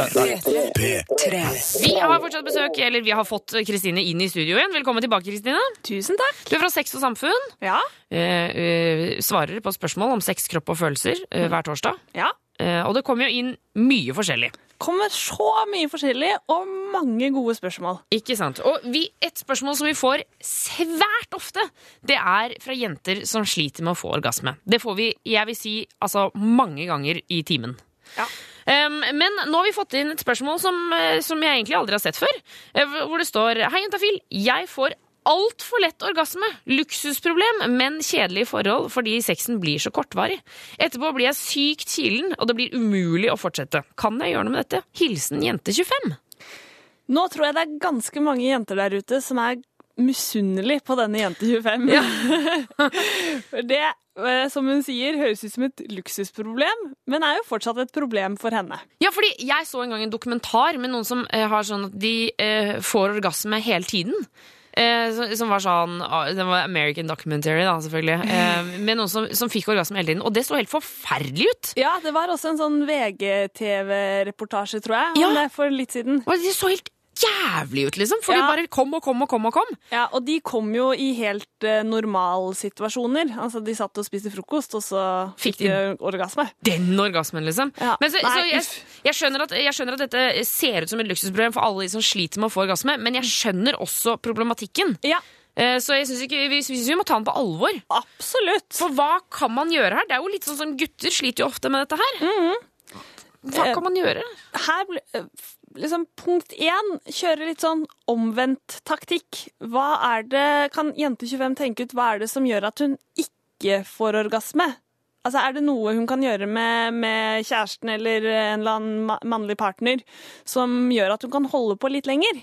P3. Vi har fortsatt besøk, eller vi har fått Kristine inn i studio igjen. Velkommen tilbake, Kristine. Tusen takk. Du er fra Sex og Samfunn. Ja. Eh, eh, svarer på spørsmål om sex, kropp og følelser eh, hver torsdag. ja. Eh, og det kommer jo inn mye forskjellig. Kommer så mye forskjellig og mange gode spørsmål. Ikke sant? Og vi, et spørsmål som vi får svært ofte, det er fra jenter som sliter med å få orgasme. Det får vi, jeg vil si, altså mange ganger i timen. Ja. Um, men nå har vi fått inn et spørsmål som, eh, som jeg egentlig aldri har sett før. eh, Hvor det står Hei, jentafil. Jeg får altfor lett orgasme. Luksusproblem, men kjedelige forhold fordi sexen blir så kortvarig. Etterpå blir jeg sykt kilen, og det blir umulig å fortsette. Kan jeg gjøre noe med dette? Hilsen jente 25. Nå tror jeg det er ganske mange jenter der ute som er misunnelig på denne jente 25. Ja. <laughs> det, eh, som hun sier, høres ut som et luksusproblem, men er jo fortsatt et problem for henne. Ja, fordi jeg så en gang en dokumentar med noen som eh, har sånn at de eh, får orgasme hele tiden. Eh, som, som var sånn Den Det var American Documentary, da, selvfølgelig. Eh, med noen som, som fikk orgasme hele tiden. Og det så helt forferdelig ut! Ja, det var også en sånn VGTV-reportasje, tror jeg, om Ja. det for litt siden. Og det så helt jævlig ut, liksom! For Ja. de bare kom og kom og kom og kom. Ja, og de kom jo i helt uh, normalsituasjoner. Altså, de satt og spiste frokost, og så Fikk de orgasme. Den orgasmen, liksom. Ja. Men så, så jeg, jeg, skjønner at, jeg skjønner at dette ser ut som et luksusproblem for alle de som sliter med å få orgasme, men jeg skjønner også problematikken. Ja. Eh, Så jeg synes ikke- vi, synes vi må ta den på alvor. Absolutt. For hva kan man gjøre her? Det er jo litt sånn som gutter sliter jo ofte med dette her. Hva Eh, kan man gjøre? her eh, liksom punkt én kjøre litt sånn omvendt taktikk. Hva er det, kan jente 25 tenke ut, hva er det som gjør at hun ikke får orgasme? Altså, Er det noe hun kan gjøre med, med kjæresten eller en eller annen mannlig partner som gjør at hun kan holde på litt lenger?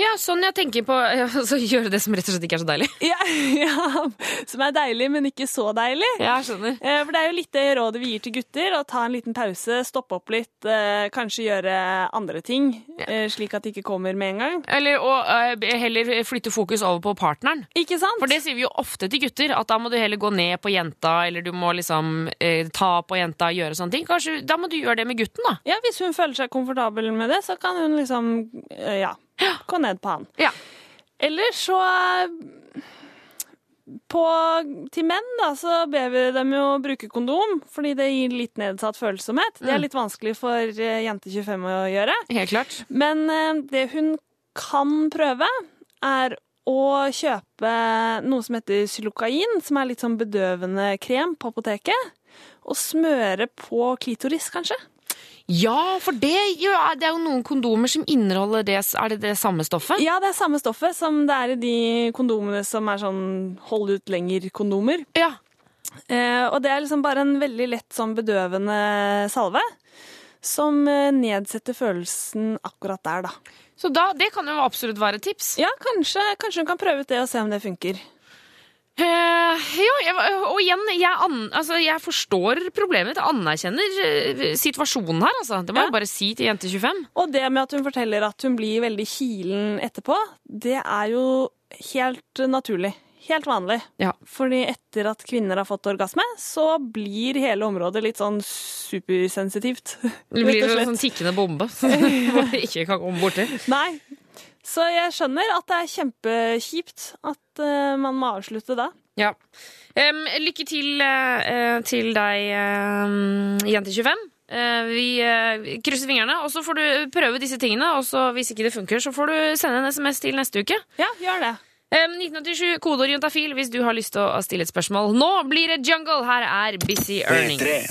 Ja, sånn jeg tenker på <laughs> altså, Gjøre det som rett og slett ikke er så deilig. <laughs> Ja, ja, Som er deilig, men ikke så deilig. Ja, skjønner. Eh, For det er jo litt det rådet vi gir til gutter. Å ta en liten pause, stoppe opp litt, eh, kanskje gjøre andre ting, Ja. slik at det ikke kommer med en gang. Eller å eh, heller flytte fokus over på partneren. Ikke sant? For det sier vi jo ofte til gutter, at da må du heller gå ned på jenta, eller du må liksom eh, ta på jenta, gjøre sånne ting. Kanskje, da må du gjøre det med gutten, da. Ja, Hvis hun føler seg komfortabel med det, så kan hun liksom eh, ja, gå ned på han. Ja. Eller så eh, på, Til menn da, så ber vi dem jo bruke kondom, fordi det gir litt nedsatt følsomhet. Det er litt vanskelig for eh, jente 25 å gjøre. Helt klart. Men eh, det hun kan prøve, er å kjøpe noe som heter xylokain, som er litt sånn bedøvende krem på apoteket. Og smøre på klitoris, kanskje. Ja, for det, ja, det er jo noen kondomer som inneholder det Er det det samme stoffet? Ja, det er samme stoffet som det er i de kondomene som er sånn hold ut lenger-kondomer. Ja. Eh, og det er liksom bare en veldig lett sånn bedøvende salve. Som eh, nedsetter følelsen akkurat der, da. Så da, det kan jo absolutt være et tips. Ja, kanskje, kanskje hun kan prøve ut det og se om det funker. Eh, ja, og igjen, jeg, an, altså, jeg forstår problemet. Jeg anerkjenner eh, situasjonen her, altså. Det må Ja. jeg bare si til jente 25. Og det med at hun forteller at hun blir veldig kilen etterpå, det er jo helt naturlig. Helt vanlig. Ja. Fordi etter at kvinner har fått orgasme, så blir hele området litt sånn supersensitivt. <laughs> Det blir en sånn tikkende bombe <laughs> som det <laughs> ikke kan komme borti. Nei. Så jeg skjønner at det er kjempekjipt at eh, man må avslutte da. Ja. Um, lykke til uh, til deg, eh, jente 25. Uh, vi krysser fingrene, og så får du prøve disse tingene. Og så hvis ikke det funker, så får du sende en SMS til neste uke. Ja, gjør det. Em, 1987, kodeord juntafil hvis du har lyst til å stille et spørsmål. Nå blir det jungle! Her er Busy Earning. Eh,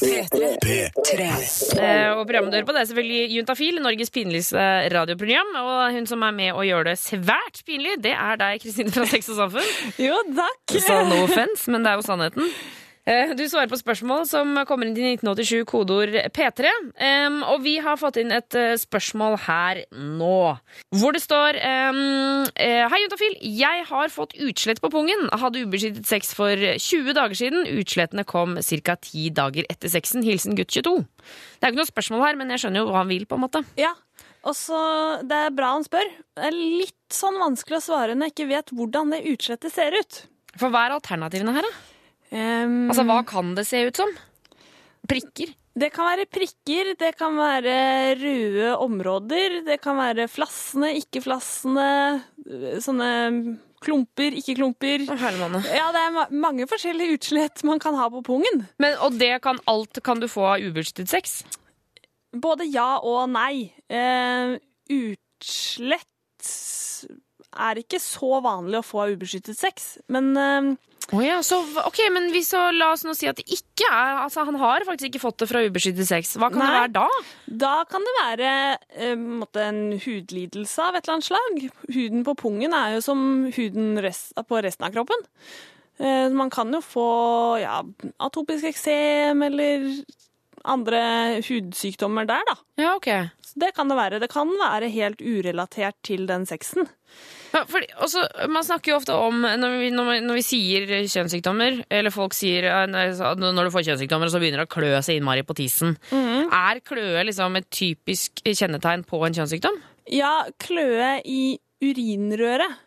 og programmet du hører på, det er selvfølgelig Juntafil, Norges pinligste radioprogram. Og hun som er med og gjør det svært pinlig, det er deg, Kristine fra Sex og Samfunn. Jo, takk. Sa no offense, men det er jo sannheten. Eh, Du svarer på spørsmål som kommer inn til 1987, kodeord P3. Em, og vi har fått inn et eh, spørsmål her nå, hvor det står eh, Hei, Juntafil. Jeg har fått utslett på pungen. Hadde ubeskyttet sex for 20 dager siden. Utslettene kom ca. 10 dager etter sexen. Hilsen gutt 22. Det er jo ikke noe spørsmål her, men jeg skjønner jo hva han vil, på en måte. Ja, og så Det er bra han spør. Det er litt sånn vanskelig å svare når jeg ikke vet hvordan det utslettet ser ut. For hva er alternativene her, da? Em, Altså, hva kan det se ut som? Prikker? Det kan være prikker, det kan være røde områder, det kan være flassende, ikke flassende, sånne klumper, ikke klumper. Ja, det er ma mange forskjellige utslett man kan ha på pungen. Men, og det kan alt kan du få av ubeskyttet sex? Både ja og nei. Eh, utslett er ikke så vanlig å få av ubeskyttet sex, men eh, Å ja, så, ok, men hvis så, La oss nå si at det ikke er Altså, Han har faktisk ikke fått det fra ubeskyttet sex. Hva kan Nei. det være da? Da kan det være um, en hudlidelse av et eller annet slag. Huden på pungen er jo som huden rest, på resten av kroppen. Uh, man kan jo få ja, atopisk eksem eller andre hudsykdommer der, da. Ja, ok. Så det kan det være. Det kan være helt urelatert til den sexen. <laughs> Ja, fordi, også, man snakker jo ofte om når vi, når, vi, når vi sier kjønnssykdommer, eller folk sier når du får kjønnssykdommer, så begynner det å klø seg innmari på tissen. Er kløe liksom et typisk kjennetegn på en kjønnssykdom? Ja, kløe i urinrøret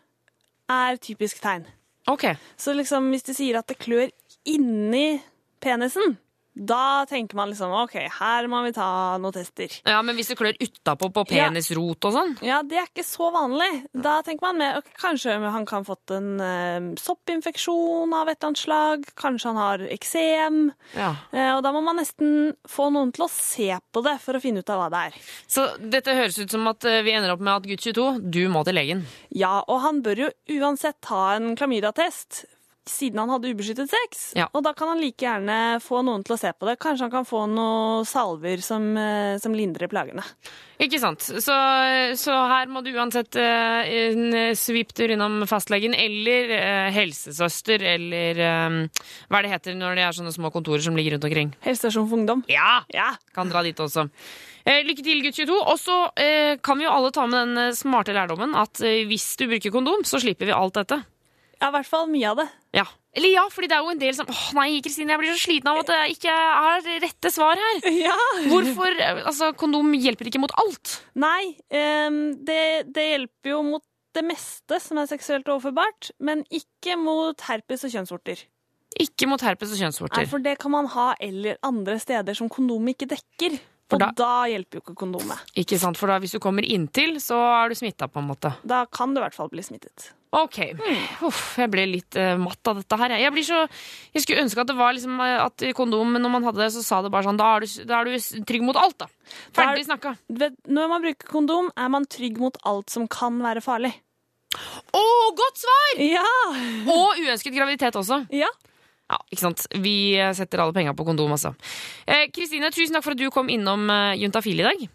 er typisk tegn. Ok. Så liksom hvis de sier at det klør inni penisen, Da tenker man liksom OK, her må vi ta noen tester. Ja, Men hvis det klør utapå på penisrot og sånn? Ja, det er ikke så vanlig. Da tenker man med, okay, Kanskje han kan ha fått en eh, soppinfeksjon av et eller annet slag. Kanskje han har eksem. Ja. Eh, og da må man nesten få noen til å se på det for å finne ut av hva det er. Så dette høres ut som at eh, vi ender opp med at gutt 22, du må til legen. Ja, og han bør jo uansett ta en klamydiatest. Siden han hadde ubeskyttet sex. Ja. Og da kan han like gjerne få noen til å se på det. Kanskje han kan få noen salver som, eh, som lindrer plagene. Ikke sant. Så, så her må du uansett uh, en sviptur innom fastlegen eller uh, helsesøster eller eh, hva er det heter når det er sånne små kontorer som ligger rundt omkring? Helsestasjon for ungdom. Ja! Ja. Kan dra dit også. Uh, lykke til, gutt 22. Og så kan vi jo alle ta med den smarte lærdommen at hvis du bruker kondom, så slipper vi alt dette. Ja, i hvert fall mye av det. Eller ja, fordi det er jo en del som Åh nei, Kristine, jeg blir så sliten av at det ikke er rette svar her. <laughs> Ja. Hvorfor? Altså, kondom hjelper ikke mot alt. Nei, um, det, det hjelper jo mot det meste som er seksuelt overførbart, men ikke mot herpes og kjønnsvorter. Ikke mot herpes og Nei, kjønnsvorter. for det kan man ha eller andre steder som kondomet ikke dekker. Og da- da, hjelper jo ikke kondomet. Ikke sant, for da hvis du kommer inntil, så er du smitta, på en måte. Da kan du i hvert fall bli smittet. Ok. Uff, jeg ble litt uh, matt av dette her. jeg. Så, jeg skulle ønske at det var liksom eh, at i kondom, når man hadde det, så sa det bare sånn Da er du, da er du trygg mot alt, da. Ferdig snakka. Når man bruker kondom, er man trygg mot alt som kan være farlig. Å, godt svar! Ja! Og uønsket graviditet også. Ja. Ja, ikke sant. Vi eh, setter alle penga på kondom, altså. Eh, Kristine, tusen takk for at du kom innom uh, Juntafil i dag.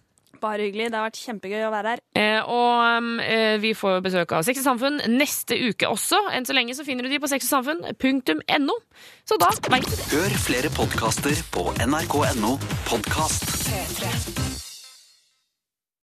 Bare hyggelig. Det har vært kjempegøy å være her. Eh, og um, eh, vi får besøk av Sex og Samfunn neste uke også. Enn så lenge så finner du de på sexogsamfunn.no. Så da veit du det. Hør flere podkaster på nrk.no podkast. P3.